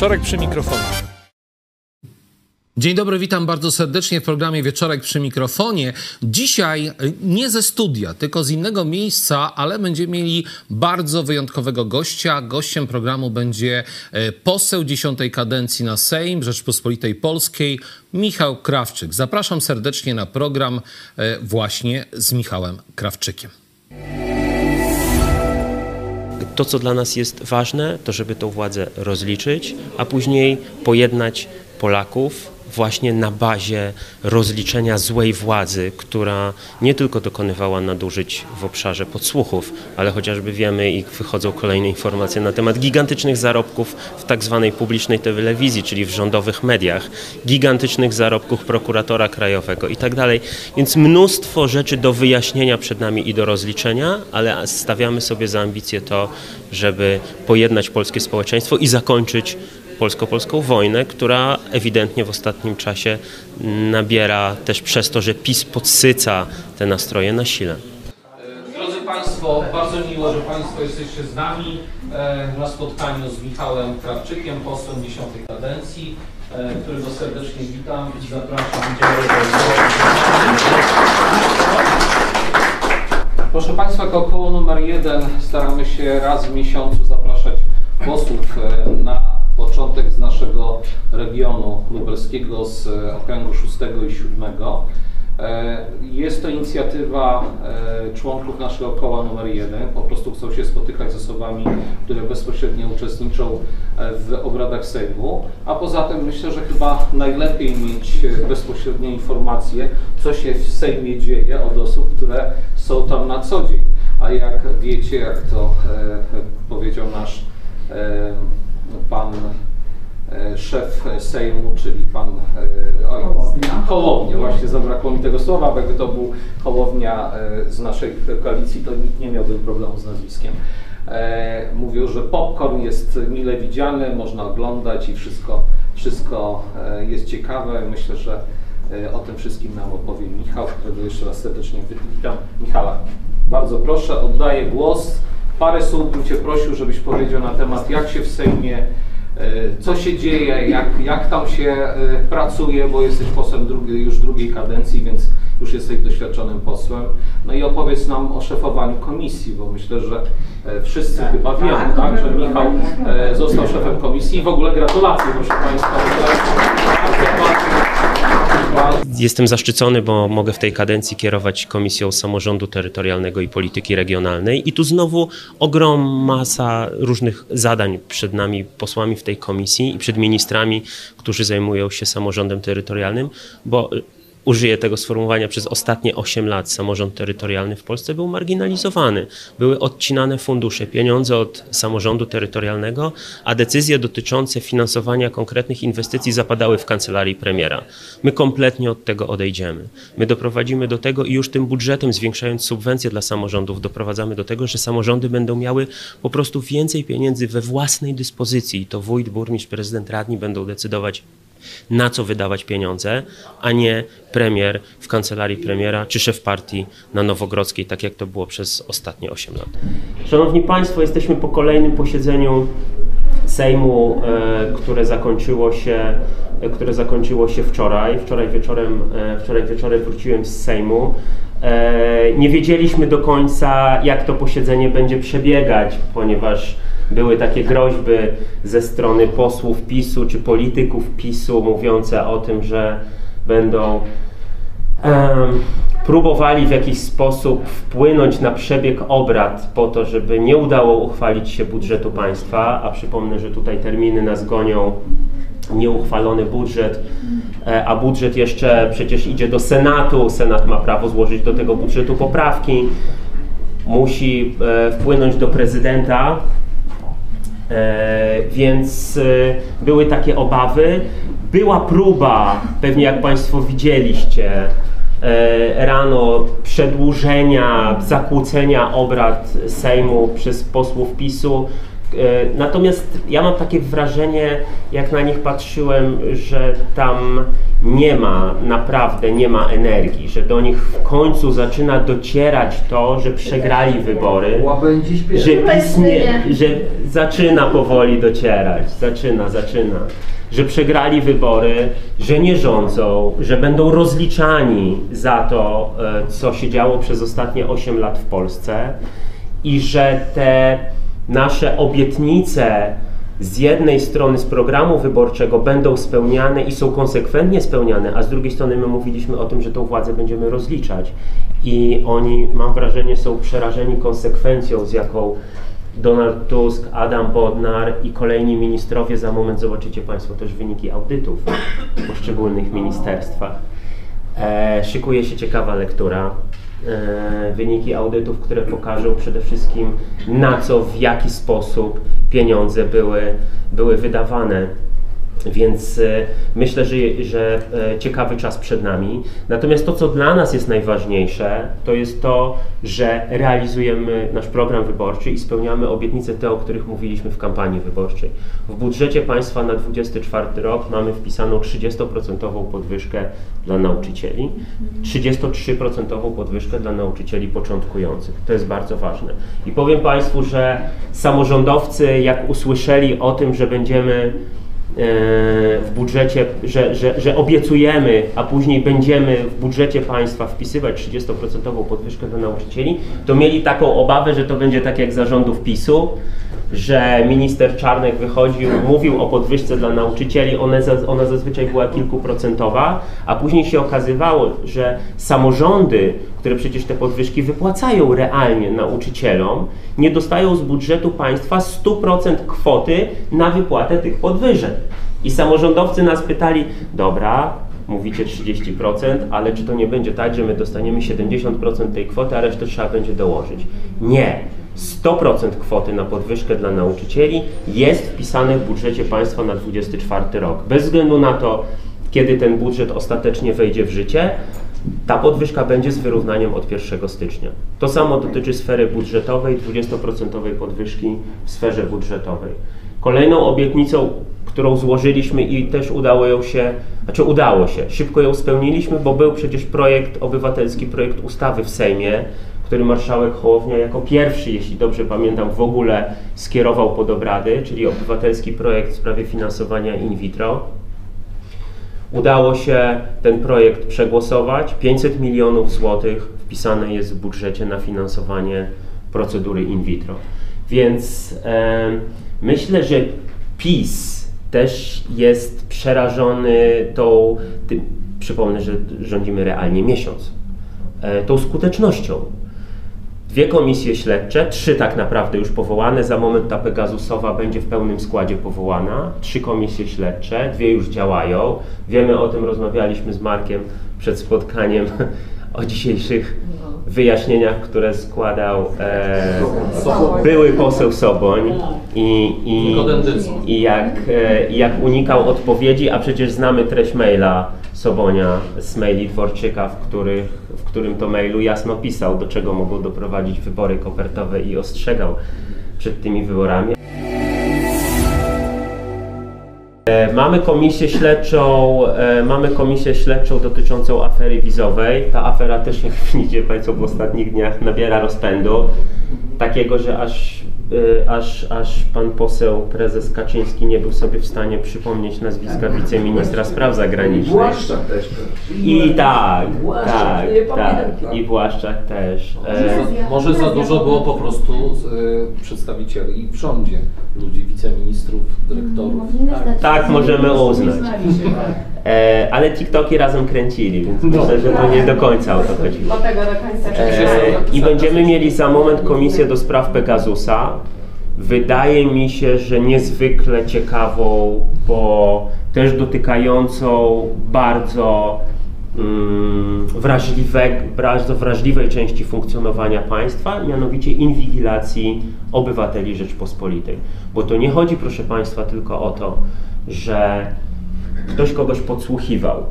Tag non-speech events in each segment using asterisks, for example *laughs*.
Wieczorek przy mikrofonie. Dzień dobry, witam bardzo serdecznie w programie Wieczorek przy mikrofonie. Dzisiaj e, nie ze studia, tylko z innego miejsca, ale będziemy mieli bardzo wyjątkowego gościa. Gościem programu będzie e, poseł dziesiątej kadencji na Sejm Rzeczpospolitej Polskiej, Michał Krawczyk. Zapraszam serdecznie na program e, właśnie z Michałem Krawczykiem. To, co dla nas jest ważne, to żeby tą władzę rozliczyć, a później pojednać Polaków właśnie na bazie rozliczenia złej władzy, która nie tylko dokonywała nadużyć w obszarze podsłuchów, ale chociażby wiemy i wychodzą kolejne informacje na temat gigantycznych zarobków w tak zwanej publicznej telewizji, czyli w rządowych mediach, gigantycznych zarobków prokuratora krajowego i tak dalej. Więc mnóstwo rzeczy do wyjaśnienia przed nami i do rozliczenia, ale stawiamy sobie za ambicję to, żeby pojednać polskie społeczeństwo i zakończyć polsko-polską wojnę, która ewidentnie w ostatnim czasie nabiera też przez to, że PiS podsyca te nastroje na sile. Drodzy Państwo, bardzo miło, że Państwo jesteście z nami e, na spotkaniu z Michałem Krawczykiem, posłem dziesiątej kadencji, e, którego serdecznie witam i zapraszam. Proszę Państwa, jako koło numer jeden staramy się raz w miesiącu zapraszać posłów e, na początek z naszego regionu lubelskiego, z okręgu 6 i 7. E, jest to inicjatywa e, członków naszego koła numer 1. Po prostu chcą się spotykać z osobami, które bezpośrednio uczestniczą e, w obradach Sejmu. A poza tym myślę, że chyba najlepiej mieć bezpośrednie informacje, co się w Sejmie dzieje od osób, które są tam na co dzień. A jak wiecie, jak to powiedział nasz pan e, szef Sejmu, czyli pan e, oj, Hołownia. Właśnie zabrakło mi tego słowa, bo jakby to był Hołownia e, z naszej koalicji, to nikt nie miałby problemu z nazwiskiem. Mówił, że popcorn jest mile widziany, można oglądać i wszystko, wszystko jest ciekawe. Myślę, że o tym wszystkim nam opowie Michał, którego jeszcze raz serdecznie witam. Michała, bardzo proszę, oddaję głos. Parę słów bym Cię prosił, żebyś powiedział na temat, jak się w Sejmie, e, co się dzieje, jak, jak tam się e, pracuje, bo jesteś posłem drugiej, już drugiej kadencji, więc już jesteś doświadczonym posłem. No i opowiedz nam o szefowaniu komisji, bo myślę, że e, wszyscy tak, chyba wiemy, tak, tak, że Michał został szefem komisji i w ogóle gratulacje, proszę Państwa. Jestem zaszczycony, bo mogę w tej kadencji kierować Komisją Samorządu Terytorialnego i Polityki Regionalnej i tu znowu ogrom masa różnych zadań przed nami, posłami w tej komisji i przed ministrami, którzy zajmują się samorządem terytorialnym, bo użyję tego sformułowania, przez ostatnie 8 lat samorząd terytorialny w Polsce był marginalizowany. Były odcinane fundusze, pieniądze od samorządu terytorialnego, a decyzje dotyczące finansowania konkretnych inwestycji zapadały w kancelarii premiera. My kompletnie od tego odejdziemy. My doprowadzimy do tego i już tym budżetem, zwiększając subwencje dla samorządów, doprowadzamy do tego, że samorządy będą miały po prostu więcej pieniędzy we własnej dyspozycji. To wójt, burmistrz, prezydent, radni będą decydować, na co wydawać pieniądze, a nie premier w kancelarii premiera czy szef partii na Nowogrodzkiej, tak jak to było przez ostatnie 8 lat. Szanowni Państwo, jesteśmy po kolejnym posiedzeniu Sejmu, e, które zakończyło się, e, które zakończyło się wczoraj. Wczoraj wieczorem, e, wczoraj wieczorem wróciłem z Sejmu. Nie wiedzieliśmy do końca, jak to posiedzenie będzie przebiegać, ponieważ były takie groźby ze strony posłów PiSu czy polityków PiSu mówiące o tym, że będą um, próbowali w jakiś sposób wpłynąć na przebieg obrad po to, żeby nie udało uchwalić się budżetu państwa, a przypomnę, że tutaj terminy nas gonią, nieuchwalony budżet, e, a budżet jeszcze przecież idzie do Senatu, Senat ma prawo złożyć do tego budżetu poprawki, musi e, wpłynąć do prezydenta, więc e, były takie obawy. Była próba, pewnie jak Państwo widzieliście, e, rano przedłużenia, zakłócenia obrad Sejmu przez posłów PiSu. E, Natomiast ja mam takie wrażenie, jak na nich patrzyłem, że tam nie ma, naprawdę nie ma energii, że do nich w końcu zaczyna docierać to, że przegrali wybory, że PiS nie, że zaczyna powoli docierać, zaczyna, zaczyna, że przegrali wybory, że nie rządzą, że będą rozliczani za to, e, co się działo przez ostatnie 8 lat w Polsce i że te nasze obietnice z jednej strony z programu wyborczego będą spełniane i są konsekwentnie spełniane, a z drugiej strony my mówiliśmy o tym, że tą władzę będziemy rozliczać. I oni, mam wrażenie, są przerażeni konsekwencją, z jaką Donald Tusk, Adam Bodnar i kolejni ministrowie, za moment zobaczycie Państwo też wyniki audytów w poszczególnych ministerstwach. E, szykuje się ciekawa lektura. E, wyniki audytów, które pokażą przede wszystkim na co, w jaki sposób pieniądze były, były wydawane. Więc e, myślę, że, że e, ciekawy czas przed nami. Natomiast to, co dla nas jest najważniejsze, to jest to, że realizujemy nasz program wyborczy i spełniamy obietnice te, o których mówiliśmy w kampanii wyborczej. W budżecie państwa na 24 rok mamy wpisaną 30% podwyżkę dla nauczycieli, 33% podwyżkę dla nauczycieli początkujących. To jest bardzo ważne. I powiem Państwu, że samorządowcy, jak usłyszeli o tym, że będziemy w budżecie, że, że, że obiecujemy, a później będziemy w budżecie państwa wpisywać 30% podwyżkę dla nauczycieli, to mieli taką obawę, że to będzie tak jak zarządów PiSu, że minister Czarnek wychodził, mówił o podwyżce dla nauczycieli, one, za- ona zazwyczaj była kilkuprocentowa, a później się okazywało, że samorządy, które przecież te podwyżki wypłacają realnie nauczycielom, nie dostają z budżetu państwa 100% kwoty na wypłatę tych podwyżek. I samorządowcy nas pytali, dobra, mówicie 30%, ale czy to nie będzie tak, że my dostaniemy 70% tej kwoty, a resztę trzeba będzie dołożyć? Nie. 100% kwoty na podwyżkę dla nauczycieli jest wpisane w budżecie państwa na 24 rok. Bez względu na to, kiedy ten budżet ostatecznie wejdzie w życie, ta podwyżka będzie z wyrównaniem od 1 stycznia. To samo dotyczy sfery budżetowej, 20% podwyżki w sferze budżetowej. Kolejną obietnicą, którą złożyliśmy i też udało ją się, znaczy udało się, szybko ją spełniliśmy, bo był przecież projekt, obywatelski projekt ustawy w Sejmie, który marszałek Hołownia jako pierwszy, jeśli dobrze pamiętam, w ogóle skierował pod obrady, czyli obywatelski projekt w sprawie finansowania in vitro. Udało się ten projekt przegłosować. 500 milionów złotych wpisane jest w budżecie na finansowanie procedury in vitro. Więc em, myślę, że PiS też jest przerażony tą, przypomnę, że rządzimy realnie miesiąc, e, tą skutecznością. Dwie komisje śledcze, trzy tak naprawdę już powołane, za moment ta Pegasusowa będzie w pełnym składzie powołana. Trzy komisje śledcze, dwie już działają. Wiemy o tym, rozmawialiśmy z Markiem przed spotkaniem o dzisiejszych wyjaśnieniach, które składał e, były poseł Soboń i, i, Dycko. i jak, e, i jak unikał odpowiedzi, a przecież znamy treść maila Sobonia z maili Dworczyka, w, których, w którym to mailu jasno pisał, do czego mogą doprowadzić wybory kopertowe i ostrzegał przed tymi wyborami. E, Mamy komisję śledczą, e, mamy komisję śledczą dotyczącą afery wizowej. Ta afera też, jak widzicie Państwo w ostatnich dniach, nabiera rozpędu. Takiego, że aż, e, aż, aż pan poseł, prezes Kaczyński nie był sobie w stanie przypomnieć nazwiska wiceministra spraw zagranicznych. Błaszczak też. I tak, tak, tak. I Błaszczak też. Może za dużo było po prostu y, przedstawicieli w rządzie, ludzi, wiceministrów, dyrektorów. Tak, możemy uznać. E, ale TikToki razem kręcili, więc myślę, że to nie do końca o to chodziło. Do tego do końca. E, I będziemy mieli za moment komisję do spraw Pegasusa. Wydaje mi się, że niezwykle ciekawą, bo też dotykającą bardzo mm, wrażliwe, bardzo wrażliwej części funkcjonowania państwa, mianowicie inwigilacji obywateli Rzeczpospolitej. Bo to nie chodzi, proszę Państwa, tylko o to, że ktoś kogoś podsłuchiwał.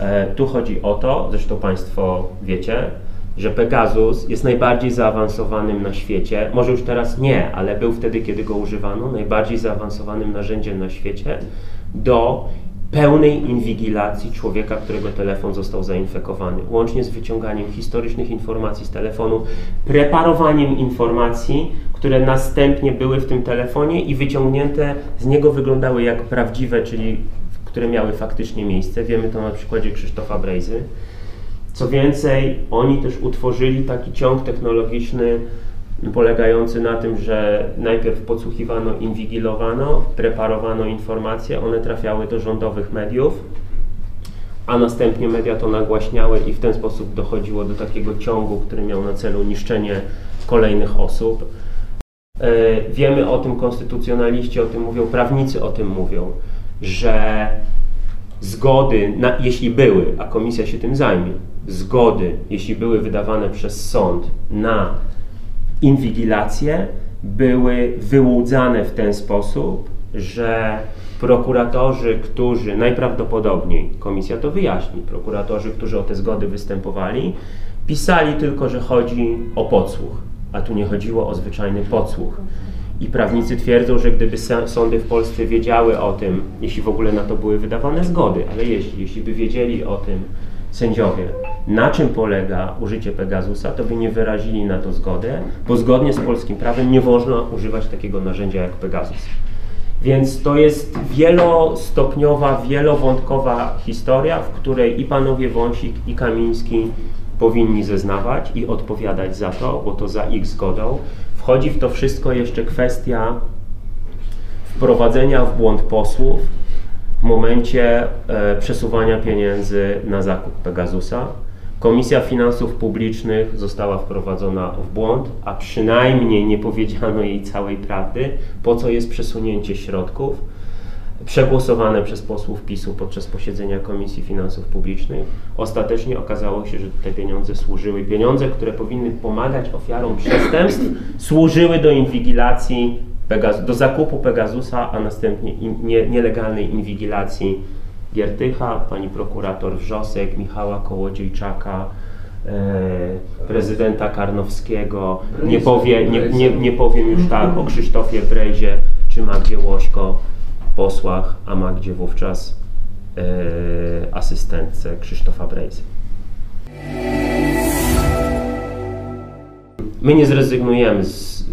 E, Tu chodzi o to, zresztą Państwo wiecie, że Pegasus jest najbardziej zaawansowanym na świecie, może już teraz nie, ale był wtedy, kiedy go używano, najbardziej zaawansowanym narzędziem na świecie do pełnej inwigilacji człowieka, którego telefon został zainfekowany, łącznie z wyciąganiem historycznych informacji z telefonu, preparowaniem informacji, które następnie były w tym telefonie i wyciągnięte z niego wyglądały jak prawdziwe, czyli które miały faktycznie miejsce. Wiemy to na przykładzie Krzysztofa Brejzy. Co więcej, oni też utworzyli taki ciąg technologiczny polegający na tym, że najpierw podsłuchiwano, inwigilowano, preparowano informacje, one trafiały do rządowych mediów, a następnie media to nagłaśniały i w ten sposób dochodziło do takiego ciągu, który miał na celu niszczenie kolejnych osób. E, wiemy o tym, konstytucjonaliści o tym mówią, prawnicy o tym mówią, że zgody, na, jeśli były, a komisja się tym zajmie, zgody, jeśli były wydawane przez sąd na inwigilacje, były wyłudzane w ten sposób, że prokuratorzy, którzy najprawdopodobniej, komisja to wyjaśni, prokuratorzy, którzy o te zgody występowali, pisali tylko, że chodzi o podsłuch, a tu nie chodziło o zwyczajny podsłuch. I prawnicy twierdzą, że gdyby sądy w Polsce wiedziały o tym, jeśli w ogóle na to były wydawane zgody, ale jeśli, jeśli by wiedzieli o tym sędziowie, na czym polega użycie Pegasusa, to by nie wyrazili na to zgodę, bo zgodnie z polskim prawem nie można używać takiego narzędzia jak Pegasus. Więc to jest wielostopniowa, wielowątkowa historia, w której i panowie Wąsik, i Kamiński powinni zeznawać i odpowiadać za to, bo to za ich zgodą. Wchodzi w to wszystko jeszcze kwestia wprowadzenia w błąd posłów w momencie e, przesuwania pieniędzy na zakup Pegasusa. Komisja Finansów Publicznych została wprowadzona w błąd, a przynajmniej nie powiedziano jej całej prawdy, po co jest przesunięcie środków przegłosowane przez posłów PiSu podczas posiedzenia Komisji Finansów Publicznych. Ostatecznie okazało się, że te pieniądze służyły, pieniądze, które powinny pomagać ofiarom przestępstw, służyły do inwigilacji, do zakupu Pegasusa, a następnie in, nie, nielegalnej inwigilacji Giertycha, pani prokurator Wrzosek, Michała Kołodziejczaka, e, prezydenta Karnowskiego, nie, powie, nie, nie, nie powiem już tak o Krzysztofie Brejzie czy Magdzie Łośko, posłach, a Magdzie wówczas e, asystentce Krzysztofa Brejzy. My nie zrezygnujemy z,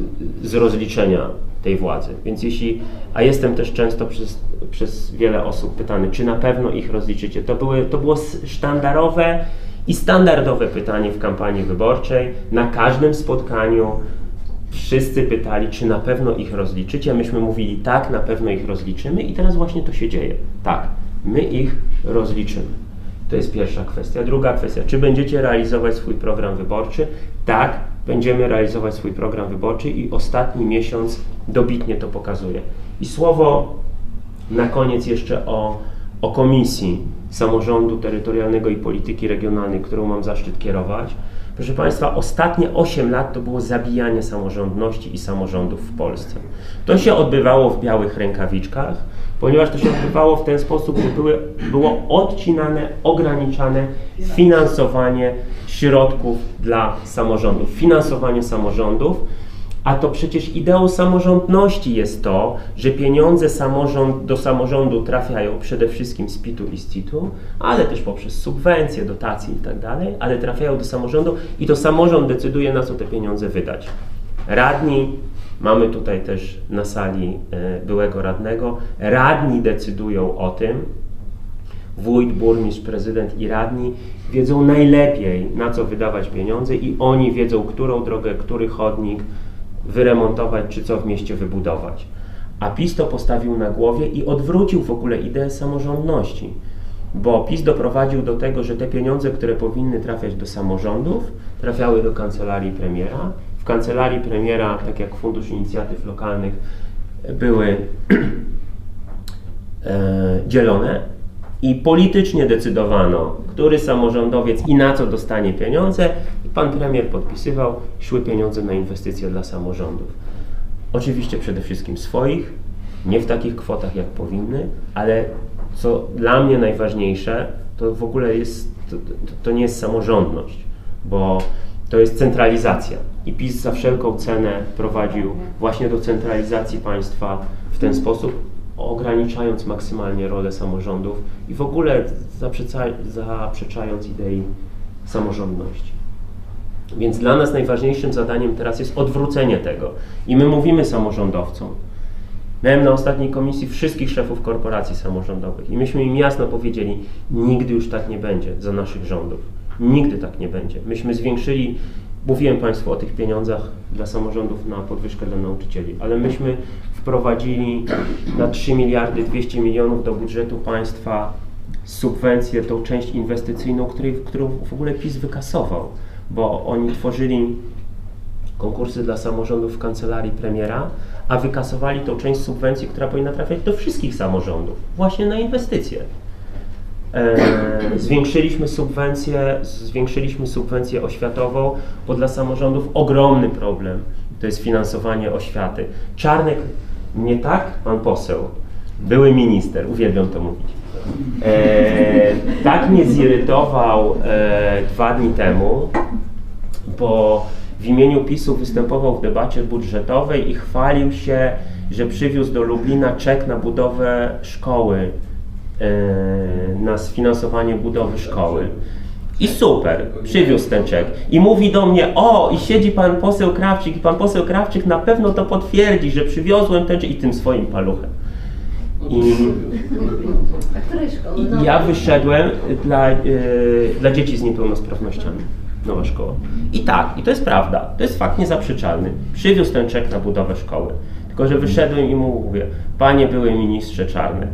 z rozliczenia tej władzy. Więc jeśli, a jestem też często przez, przez wiele osób pytany, czy na pewno ich rozliczycie, to, były, to było sztandarowe i standardowe pytanie w kampanii wyborczej. Na każdym spotkaniu wszyscy pytali, czy na pewno ich rozliczycie. Myśmy mówili, tak, na pewno ich rozliczymy i teraz właśnie to się dzieje. Tak, my ich rozliczymy. To jest pierwsza kwestia. Druga kwestia, czy będziecie realizować swój program wyborczy? Tak, będziemy realizować swój program wyborczy i ostatni miesiąc dobitnie to pokazuje. I słowo na koniec jeszcze o, o Komisji Samorządu Terytorialnego i Polityki Regionalnej, którą mam zaszczyt kierować. Proszę Państwa, ostatnie 8 lat to było zabijanie samorządności i samorządów w Polsce. To się odbywało w białych rękawiczkach, ponieważ to się odbywało w ten sposób, że były, było odcinane, ograniczane finansowanie środków dla samorządów. Finansowanie samorządów a to przecież ideą samorządności jest to, że pieniądze samorząd, do samorządu trafiają przede wszystkim z PIT-u i z CIT-u, ale też poprzez subwencje, dotacje i tak ale trafiają do samorządu i to samorząd decyduje, na co te pieniądze wydać. Radni, mamy tutaj też na sali e, byłego radnego, radni decydują o tym, wójt, burmistrz, prezydent i radni wiedzą najlepiej, na co wydawać pieniądze i oni wiedzą, którą drogę, który chodnik, wyremontować, czy co w mieście wybudować. A PiS to postawił na głowie i odwrócił w ogóle ideę samorządności. Bo PiS doprowadził do tego, że te pieniądze, które powinny trafiać do samorządów, trafiały do kancelarii premiera. W kancelarii premiera, tak jak Fundusz Inicjatyw Lokalnych, były *clears throat* e, dzielone i politycznie decydowano, który samorządowiec i na co dostanie pieniądze, pan premier podpisywał, szły pieniądze na inwestycje dla samorządów. Oczywiście przede wszystkim swoich, nie w takich kwotach jak powinny, ale co dla mnie najważniejsze, to w ogóle jest, to, to nie jest samorządność, bo to jest centralizacja. I PiS za wszelką cenę prowadził właśnie do centralizacji państwa w ten sposób, ograniczając maksymalnie rolę samorządów i w ogóle zaprzecza- zaprzeczając idei samorządności. Więc dla nas najważniejszym zadaniem teraz jest odwrócenie tego. I my mówimy samorządowcom. Miałem na ostatniej komisji wszystkich szefów korporacji samorządowych i myśmy im jasno powiedzieli, nigdy już tak nie będzie za naszych rządów. Nigdy tak nie będzie. Myśmy zwiększyli, mówiłem Państwu o tych pieniądzach dla samorządów na podwyżkę dla nauczycieli, ale myśmy wprowadzili na 3 miliardy 200 milionów do budżetu państwa subwencję, tą część inwestycyjną, której, którą w ogóle PiS wykasował, bo oni tworzyli konkursy dla samorządów w kancelarii premiera, a wykasowali tą część subwencji, która powinna trafiać do wszystkich samorządów, właśnie na inwestycje. E, zwiększyliśmy subwencję, zwiększyliśmy subwencję oświatową, bo dla samorządów ogromny problem to jest finansowanie oświaty. Czarnek, nie tak, pan poseł, były minister, uwielbiam to mówić. E, tak mnie zirytował e, dwa dni temu, bo w imieniu PiSu występował w debacie budżetowej i chwalił się, że przywiózł do Lublina czek na budowę szkoły, e, na sfinansowanie budowy szkoły. I super, przywiózł ten czek. I mówi do mnie, o, i siedzi pan poseł Krawczyk, i pan poseł Krawczyk na pewno to potwierdzi, że przywiozłem ten czek i tym swoim paluchem. I i ja wyszedłem dla, y, dla dzieci z niepełnosprawnościami. Nowa szkoła. I tak, i to jest prawda, to jest fakt niezaprzeczalny. Przywiózł ten czek na budowę szkoły. Tylko, że wyszedłem i mu mówię, panie były ministrze Czarnek,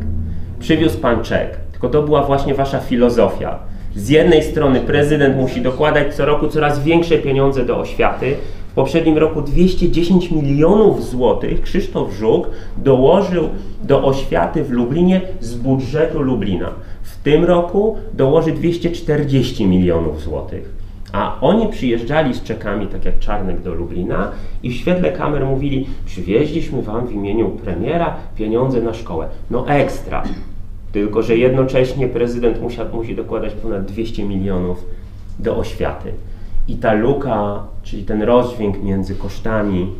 przywiózł pan czek, tylko to była właśnie wasza filozofia. Z jednej strony prezydent musi dokładać co roku coraz większe pieniądze do oświaty. W poprzednim roku 210 milionów złotych Krzysztof Żuk dołożył do oświaty w Lublinie z budżetu Lublina. W tym roku dołoży 240 milionów złotych. A oni przyjeżdżali z czekami, tak jak Czarnek do Lublina i w świetle kamer mówili, przywieźliśmy wam w imieniu premiera pieniądze na szkołę. No ekstra. Tylko, że jednocześnie prezydent musi, musi dokładać ponad 200 milionów do oświaty. I ta luka, czyli ten rozdźwięk między kosztami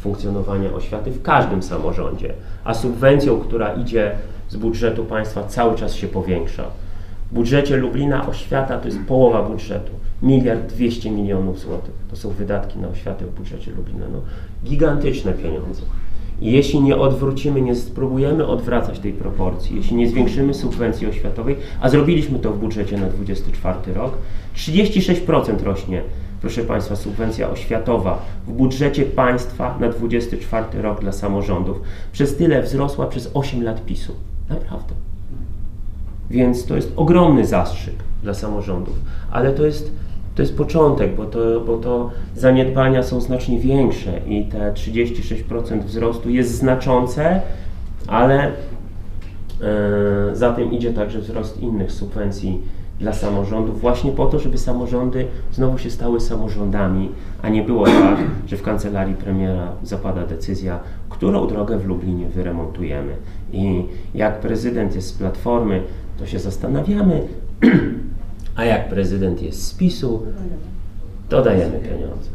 funkcjonowania oświaty w każdym samorządzie, a subwencją, która idzie z budżetu państwa, cały czas się powiększa. W budżecie Lublina oświata to jest połowa budżetu. Miliard 200 milionów złotych. To są wydatki na oświatę w budżecie Lublina. No, gigantyczne pieniądze. I jeśli nie odwrócimy, nie spróbujemy odwracać tej proporcji, jeśli nie zwiększymy subwencji oświatowej, a zrobiliśmy to w budżecie na 24 rok, 36% rośnie, proszę Państwa, subwencja oświatowa w budżecie państwa na 24 rok dla samorządów. Przez tyle wzrosła przez 8 lat PiSu. Naprawdę. Więc to jest ogromny zastrzyk dla samorządów, ale to jest, to jest początek, bo to, bo to zaniedbania są znacznie większe i te 36% wzrostu jest znaczące, ale e, za tym idzie także wzrost innych subwencji dla samorządów, właśnie po to, żeby samorządy znowu się stały samorządami, a nie było tak, że w kancelarii premiera zapada decyzja, którą drogę w Lublinie wyremontujemy. I jak prezydent jest z Platformy, to się zastanawiamy, *clears throat* a jak prezydent jest z PiSu, to dajemy pieniądze.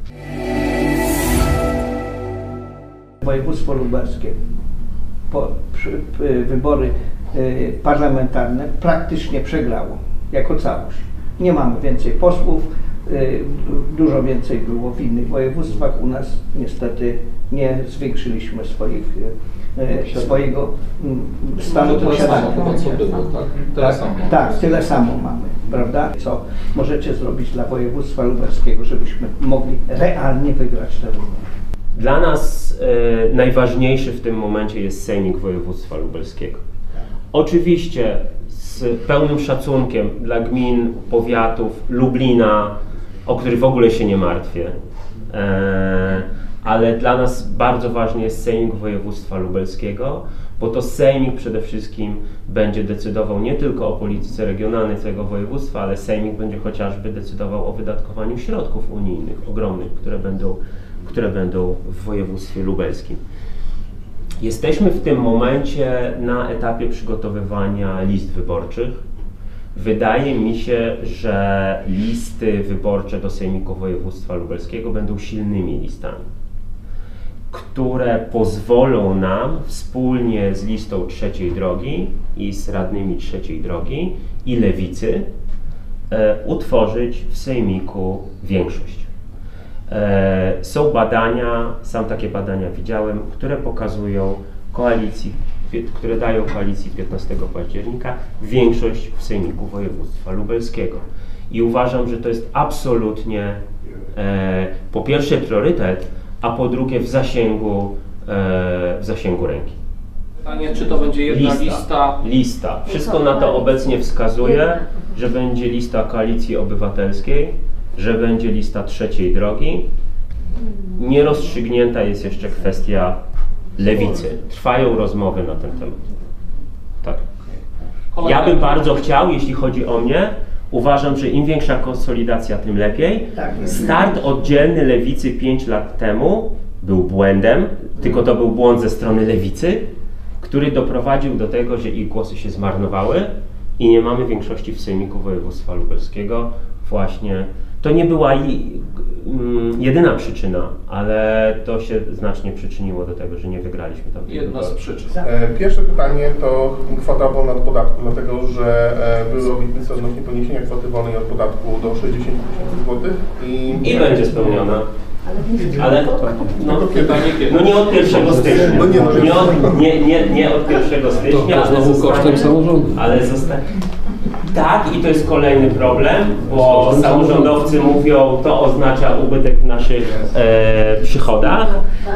Województwo lubelskie, po, przy, wybory y, parlamentarne praktycznie przegrało jako całość. Nie mamy więcej posłów, y, dużo więcej było w innych województwach. U nas niestety nie zwiększyliśmy swoich, y, swojego mm, stanu Może tyle samo posiadania. chyba co było, tak? Tyle samo. Tak, tyle samo mamy, prawda? Co możecie zrobić dla województwa lubelskiego, żebyśmy mogli realnie wygrać te wybory? Dla nas e, najważniejszy w tym momencie jest Sejmik Województwa Lubelskiego. Oczywiście z pełnym szacunkiem dla gmin, powiatów, Lublina, o których w ogóle się nie martwię, e, ale dla nas bardzo ważny jest Sejmik Województwa Lubelskiego, bo to Sejmik przede wszystkim będzie decydował nie tylko o polityce regionalnej całego województwa, ale Sejmik będzie chociażby decydował o wydatkowaniu środków unijnych ogromnych, które będą, które będą w województwie lubelskim. Jesteśmy w tym momencie na etapie przygotowywania list wyborczych. Wydaje mi się, że listy wyborcze do Sejmiku Województwa Lubelskiego będą silnymi listami, które pozwolą nam wspólnie z listą trzeciej drogi i z radnymi trzeciej drogi i lewicy e, utworzyć w Sejmiku większość. E, Są badania, sam takie badania widziałem, które pokazują koalicji, które dają koalicji 15 października większość w Sejmiku Województwa Lubelskiego. I uważam, że to jest absolutnie e, po pierwsze priorytet, a po drugie w zasięgu, e, w zasięgu ręki. Pytanie, czy to będzie jedna lista? Lista. Wszystko na to obecnie wskazuje, że będzie lista Koalicji Obywatelskiej, że będzie lista trzeciej drogi. Nierozstrzygnięta jest jeszcze kwestia lewicy. Trwają rozmowy na ten temat. Tak. Ja bym bardzo chciał, jeśli chodzi o mnie, uważam, że im większa konsolidacja, tym lepiej. Tak. Start oddzielny lewicy 5 lat temu był błędem, tylko to był błąd ze strony lewicy, który doprowadził do tego, że ich głosy się zmarnowały i nie mamy większości w Sejmiku Województwa Lubelskiego. Właśnie to nie była jedyna przyczyna, ale to się znacznie przyczyniło do tego, że nie wygraliśmy tam. Jedna z przyczyn. E, Pierwsze pytanie to kwota wolna od podatku, dlatego że e, były obietnice odnośnie podniesienia kwoty wolnej od podatku do 60 tysięcy złotych i... I będzie spełniona. Ale no, kiedy? no nie od 1 stycznia. No nie, no Nie od, nie, nie, nie od 1 stycznia, To ale znowu zostanie- kosztem samorządu. Ale zostanie. Tak, i to jest kolejny problem, bo samorządowcy mówią, to oznacza ubytek w naszych e, przychodach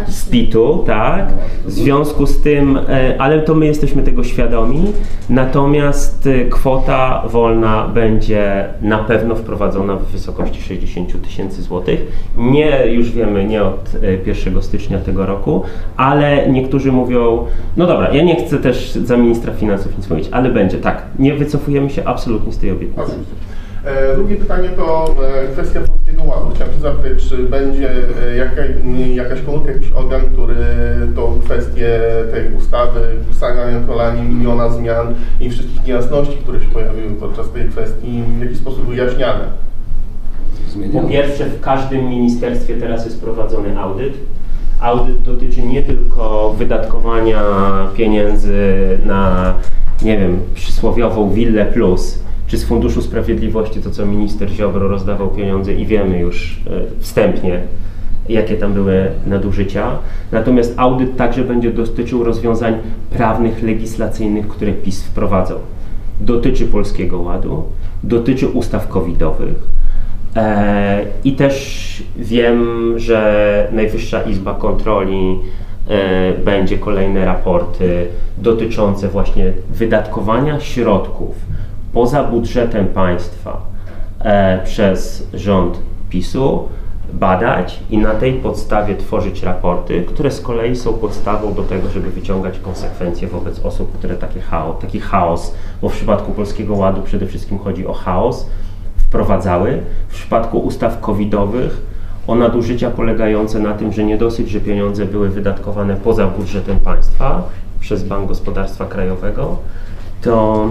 z PIT-u, tak. W związku z tym, e, ale to my jesteśmy tego świadomi, natomiast e, kwota wolna będzie na pewno wprowadzona w wysokości 60 tysięcy złotych. Nie, już wiemy, nie od e, 1 stycznia tego roku, ale niektórzy mówią, no dobra, ja nie chcę też za ministra finansów nic mówić, ale będzie, tak, nie wycofujemy się absolutnie z tej obietnicy. E, Drugie pytanie to e, kwestia Polskiego Ładu. Chciałem się zapytać, czy będzie e, jaka, jakaś komórka, jakiś organ, który tą kwestię tej ustawy, pisania, kolanie miliona zmian i wszystkich niejasności, które się pojawiły podczas tej kwestii, w jakiś sposób wyjaśniane. Po pierwsze, w każdym ministerstwie teraz jest prowadzony audyt. Audyt dotyczy nie tylko wydatkowania pieniędzy na, nie wiem, przysłowiową Willę Plus, czy z Funduszu Sprawiedliwości, to co minister Ziobro rozdawał pieniądze i wiemy już e, wstępnie, jakie tam były nadużycia. Natomiast audyt także będzie dotyczył rozwiązań prawnych, legislacyjnych, które PiS wprowadzał. Dotyczy Polskiego Ładu, dotyczy ustaw covidowych, E, I też wiem, że Najwyższa Izba Kontroli e, będzie kolejne raporty dotyczące właśnie wydatkowania środków poza budżetem państwa e, przez rząd PiSu badać i na tej podstawie tworzyć raporty, które z kolei są podstawą do tego, żeby wyciągać konsekwencje wobec osób, które takie chaos, taki chaos, bo w przypadku Polskiego Ładu przede wszystkim chodzi o chaos, wprowadzały. W przypadku ustaw covidowych o nadużycia polegające na tym, że nie dosyć, że pieniądze były wydatkowane poza budżetem państwa przez Bank Gospodarstwa Krajowego, to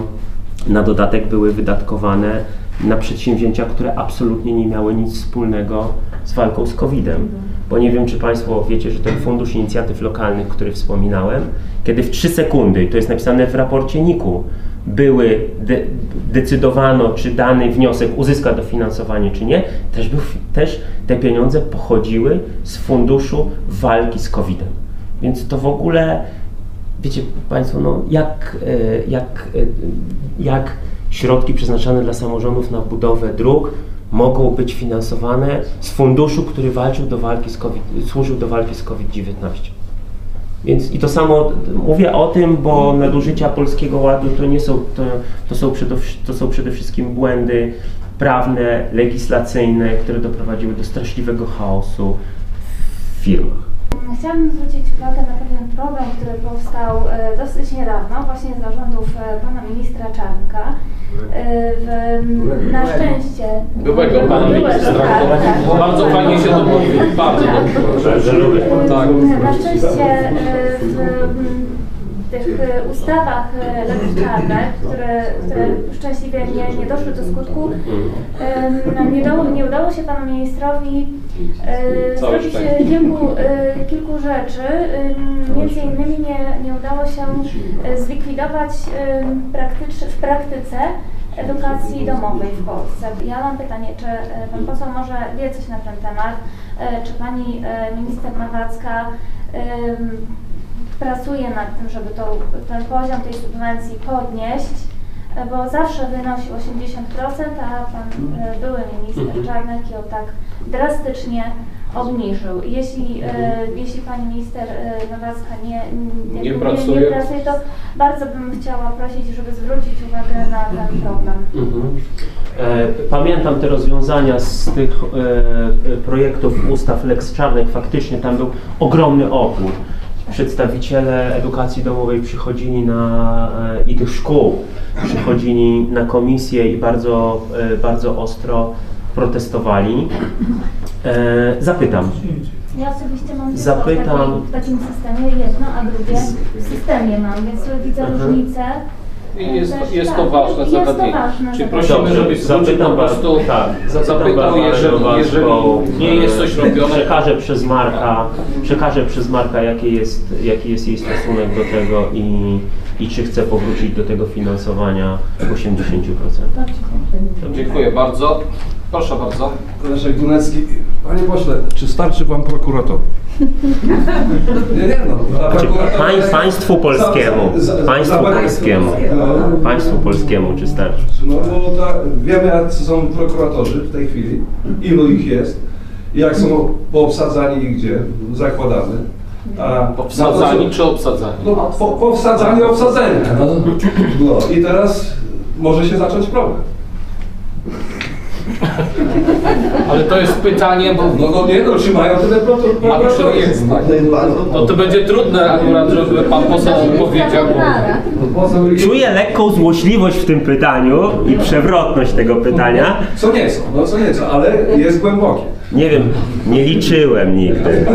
na dodatek były wydatkowane na przedsięwzięcia, które absolutnie nie miały nic wspólnego z walką z COVID-em. Bo nie wiem, czy Państwo wiecie, że ten Fundusz Inicjatyw Lokalnych, który wspominałem, kiedy w 3 sekundy, to jest napisane w raporcie NIK-u, były, de, decydowano, czy dany wniosek uzyska dofinansowanie, czy nie, też, był, też te pieniądze pochodziły z funduszu walki z COVID-em. Więc to w ogóle, wiecie Państwo, no jak, e, jak, e, jak środki przeznaczane dla samorządów na budowę dróg mogą być finansowane z funduszu, który walczył do walki z COVID, służył do walki z COVID-19. Więc i to samo mówię o tym, bo nadużycia Polskiego Ładu to nie są, to, to, są, przede, to są przede wszystkim błędy prawne, legislacyjne, które doprowadziły do straszliwego chaosu w firmach. Chciałabym zwrócić uwagę na pewien problem, który powstał e, dosyć niedawno, właśnie z zarządów e, pana ministra Czarnka. E, W, na szczęście. Byłego pana ministra. tak, tak. Bardzo fajnie się to mówi. Bardzo dobrze. Że lubię. Tak. Na szczęście e, w, tych e, ustawach e, Lex Czarnek, które, które szczęśliwie nie, nie doszły do skutku, nie, dało, nie udało się panu ministrowi e, zrobić kilku, kilku rzeczy. Między innymi nie, nie udało się zlikwidować praktycz, w praktyce edukacji domowej w Polsce. Ja mam pytanie, czy pan poseł może wie coś na ten temat? Czy pani minister Nawacka pracuje nad tym, żeby ten poziom tej subwencji podnieść? E, Bo zawsze wynosił 80%, a pan e, były minister Czarnek ją tak drastycznie obniżył. Jeśli, e, jeśli pani minister Nowacka nie, nie, Nie pracuje. nie pracuje, to bardzo bym chciała prosić, żeby zwrócić uwagę na ten problem. Mhm. Pamiętam te rozwiązania z tych projektów ustaw Lex Czarnek. Faktycznie tam był ogromny opór. Przedstawiciele edukacji domowej przychodzili na, e, i tych szkół przychodzili na komisję i bardzo, e, bardzo ostro protestowali. E, Zapytam. Ja osobiście mam Zapytam- w takim systemie jedno, a drugie w systemie mam, więc widzę Mhm. różnicę. Jest, Też jest tak, to ważne zagadnienie. Czyli prosimy, Dobrze, po zapytam prostu, was- tak, zapytam zapytał, jeżeli, Nowacką, jeżeli nie jest coś robione, Przekażę przez Marka, przekażę przez Marka jaki jest, jaki jest jej stosunek do tego i, i czy chce powrócić do tego finansowania w 80%. Dziękuję bardzo. Proszę bardzo. Leszek Dunecki. Panie pośle, czy starczy wam prokurator? *laughs* Nie, nie no. dla prokuratora pań, jest- państwu polskiemu, za- za- państwu za- polskiemu, No, państwu polskiemu czy starczy? No bo ta, wiemy jacy są prokuratorzy w tej chwili, ilu ich jest, i jak są poobsadzani i gdzie, zakładamy. A Obsadzani czy obsadzani? No, po, powsadzani i obsadzeni. No. no i teraz może się zacząć problem. *laughs* Ale to jest pytanie, bo No, no nie, no czy mają tyle pro- A prokuratorów? czy jest? no to będzie trudne akurat, żeby pan poseł powiedział. Bo... Po co- Czuję lekką złośliwość w tym pytaniu i przewrotność tego pytania. Co nieco, no co nieco, ale jest głębokie. Nie wiem, nie liczyłem nigdy.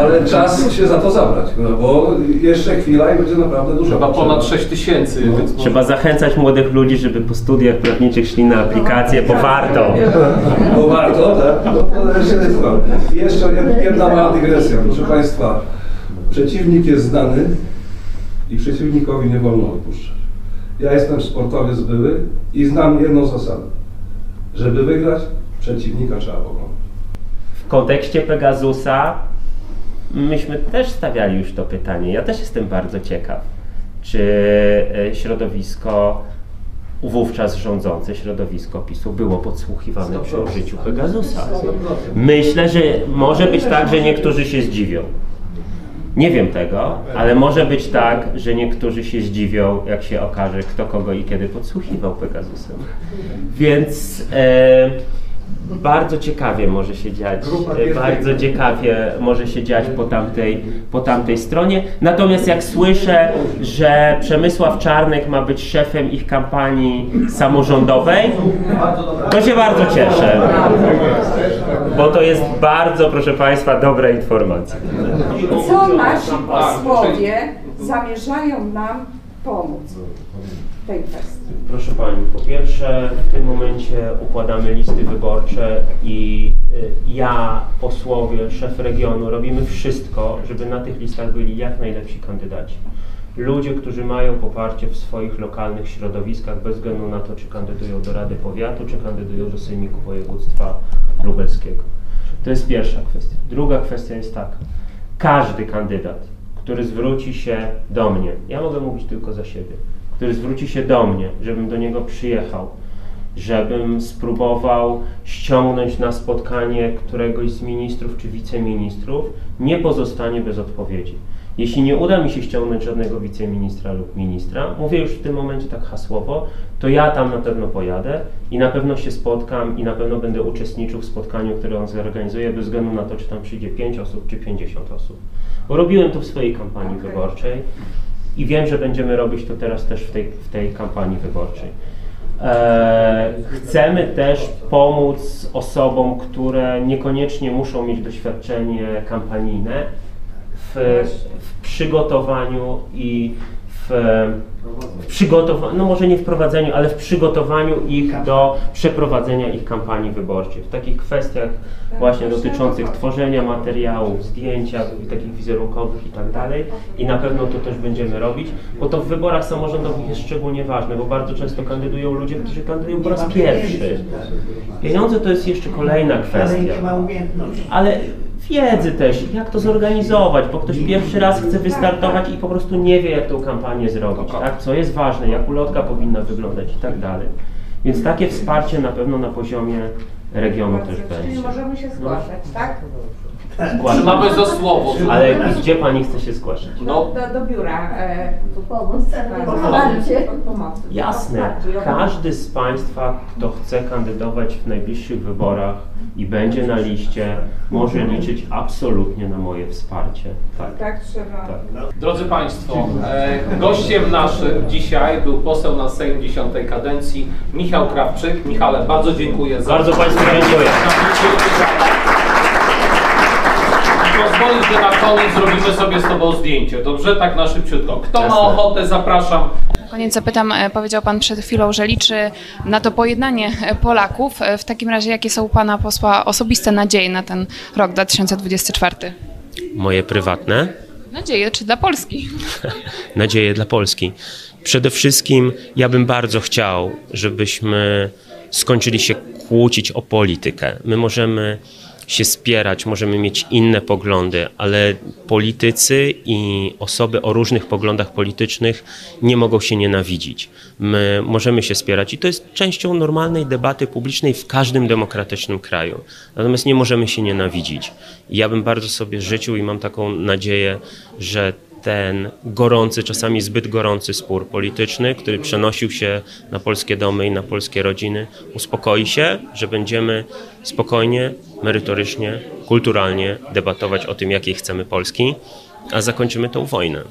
Ale czas się za to zabrać, no, bo jeszcze chwila i będzie naprawdę dużo. Chyba ponad potrzeba. 6 tysięcy, więc Trzeba zachęcać młodych ludzi, żeby po studiach prawniczych szli na aplikację, bo warto. Bo warto, tak? No jeszcze jedna mała dygresja, proszę Państwa. Przeciwnik jest znany i przeciwnikowi nie wolno odpuszczać. Ja jestem sportowiec były i znam jedną zasadę. Żeby wygrać, przeciwnika trzeba pokonać. W kontekście Pegasusa myśmy też stawiali już to pytanie. Ja też jestem bardzo ciekaw, czy e, środowisko wówczas rządzące środowisko PiSu było podsłuchiwane przy użyciu Pegasusa. Myślę, że może być tak, że niektórzy się zdziwią. Nie wiem tego, ale może być tak, że niektórzy się zdziwią, jak się okaże, kto kogo i kiedy podsłuchiwał Pegasusem. Więc e, bardzo ciekawie może się dziać, e, bardzo ciekawie może się dziać po tamtej, po tamtej stronie. Natomiast jak słyszę, że Przemysław Czarnek ma być szefem ich kampanii samorządowej, to się bardzo cieszę. Bo to jest bardzo, proszę Państwa, dobra informacja. Co nasi posłowie zamierzają nam pomóc tej kwestii? Proszę Pani, po pierwsze w tym momencie układamy listy wyborcze i y, ja, posłowie, szef regionu robimy wszystko, żeby na tych listach byli jak najlepsi kandydaci. Ludzie, którzy mają poparcie w swoich lokalnych środowiskach bez względu na to, czy kandydują do Rady Powiatu, czy kandydują do Sejmiku Województwa Lubelskiego. To jest pierwsza kwestia. Druga kwestia jest taka. Każdy kandydat, który zwróci się do mnie, ja mogę mówić tylko za siebie, który zwróci się do mnie, żebym do niego przyjechał, żebym spróbował ściągnąć na spotkanie któregoś z ministrów czy wiceministrów, nie pozostanie bez odpowiedzi. Jeśli nie uda mi się ściągnąć żadnego wiceministra lub ministra, mówię już w tym momencie tak hasłowo, to ja tam na pewno pojadę i na pewno się spotkam i na pewno będę uczestniczył w spotkaniu, które on zorganizuje, bez względu na to, czy tam przyjdzie 5 osób, czy 50 osób. Bo robiłem to w swojej kampanii wyborczej i wiem, że będziemy robić to teraz też w tej, w tej kampanii wyborczej. E, chcemy też pomóc osobom, które niekoniecznie muszą mieć doświadczenie kampanijne w, w przygotowaniu i w, w przygotowaniu, no może nie w prowadzeniu, ale w przygotowaniu ich do przeprowadzenia ich kampanii wyborczej. W takich kwestiach właśnie dotyczących tworzenia materiałów, zdjęcia takich wizerunkowych i tak dalej. I na pewno to też będziemy robić, bo to w wyborach samorządowych jest szczególnie ważne, bo bardzo często kandydują ludzie, którzy kandydują po raz pierwszy. Pieniądze to jest jeszcze kolejna kwestia ale wiedzy też, jak to zorganizować, bo ktoś pierwszy raz chce wystartować i po prostu nie wie, jak tą kampanię zrobić, tak? co jest ważne, jak ulotka powinna wyglądać i tak dalej. Więc takie wsparcie na pewno na poziomie regionu też Czyli będzie. możemy się zgłaszać, tak? Trzymamy za słowo. Ale gdzie pani chce się zgłaszać? No, Do, do biura. E, tak, pomocy. Jasne, Wsparcie. każdy z Państwa, kto chce kandydować w najbliższych wyborach i będzie na liście, może liczyć absolutnie na moje wsparcie. Tak. Tak trzeba. tak. Drodzy Państwo, e, gościem naszym dzisiaj był poseł na Sejm 10 kadencji Michał Krawczyk. Michale, bardzo dziękuję za Bardzo Państwu dziękuję. Pozwolisz, że na koniec zrobimy sobie z Tobą zdjęcie, dobrze? Tak na szybciutko. Kto ma Jasne. ochotę, zapraszam. Na koniec zapytam, e, powiedział Pan przed chwilą, że liczy na to pojednanie e, Polaków. E, W takim razie jakie są u Pana posła osobiste nadzieje na ten rok 2024? Moje prywatne? Nadzieje czy dla Polski? *laughs* nadzieję dla Polski. Przede wszystkim ja bym bardzo chciał, żebyśmy skończyli się kłócić o politykę. My możemy się spierać, możemy mieć inne poglądy, ale politycy i osoby o różnych poglądach politycznych nie mogą się nienawidzić. My możemy się spierać i to jest częścią normalnej debaty publicznej w każdym demokratycznym kraju. Natomiast nie możemy się nienawidzić. I ja bym bardzo sobie życzył i mam taką nadzieję, że ten gorący, czasami zbyt gorący spór polityczny, który przenosił się na polskie domy i na polskie rodziny, uspokoi się, że będziemy spokojnie, merytorycznie, kulturalnie debatować o tym, jakiej chcemy Polski, a zakończymy tą wojnę.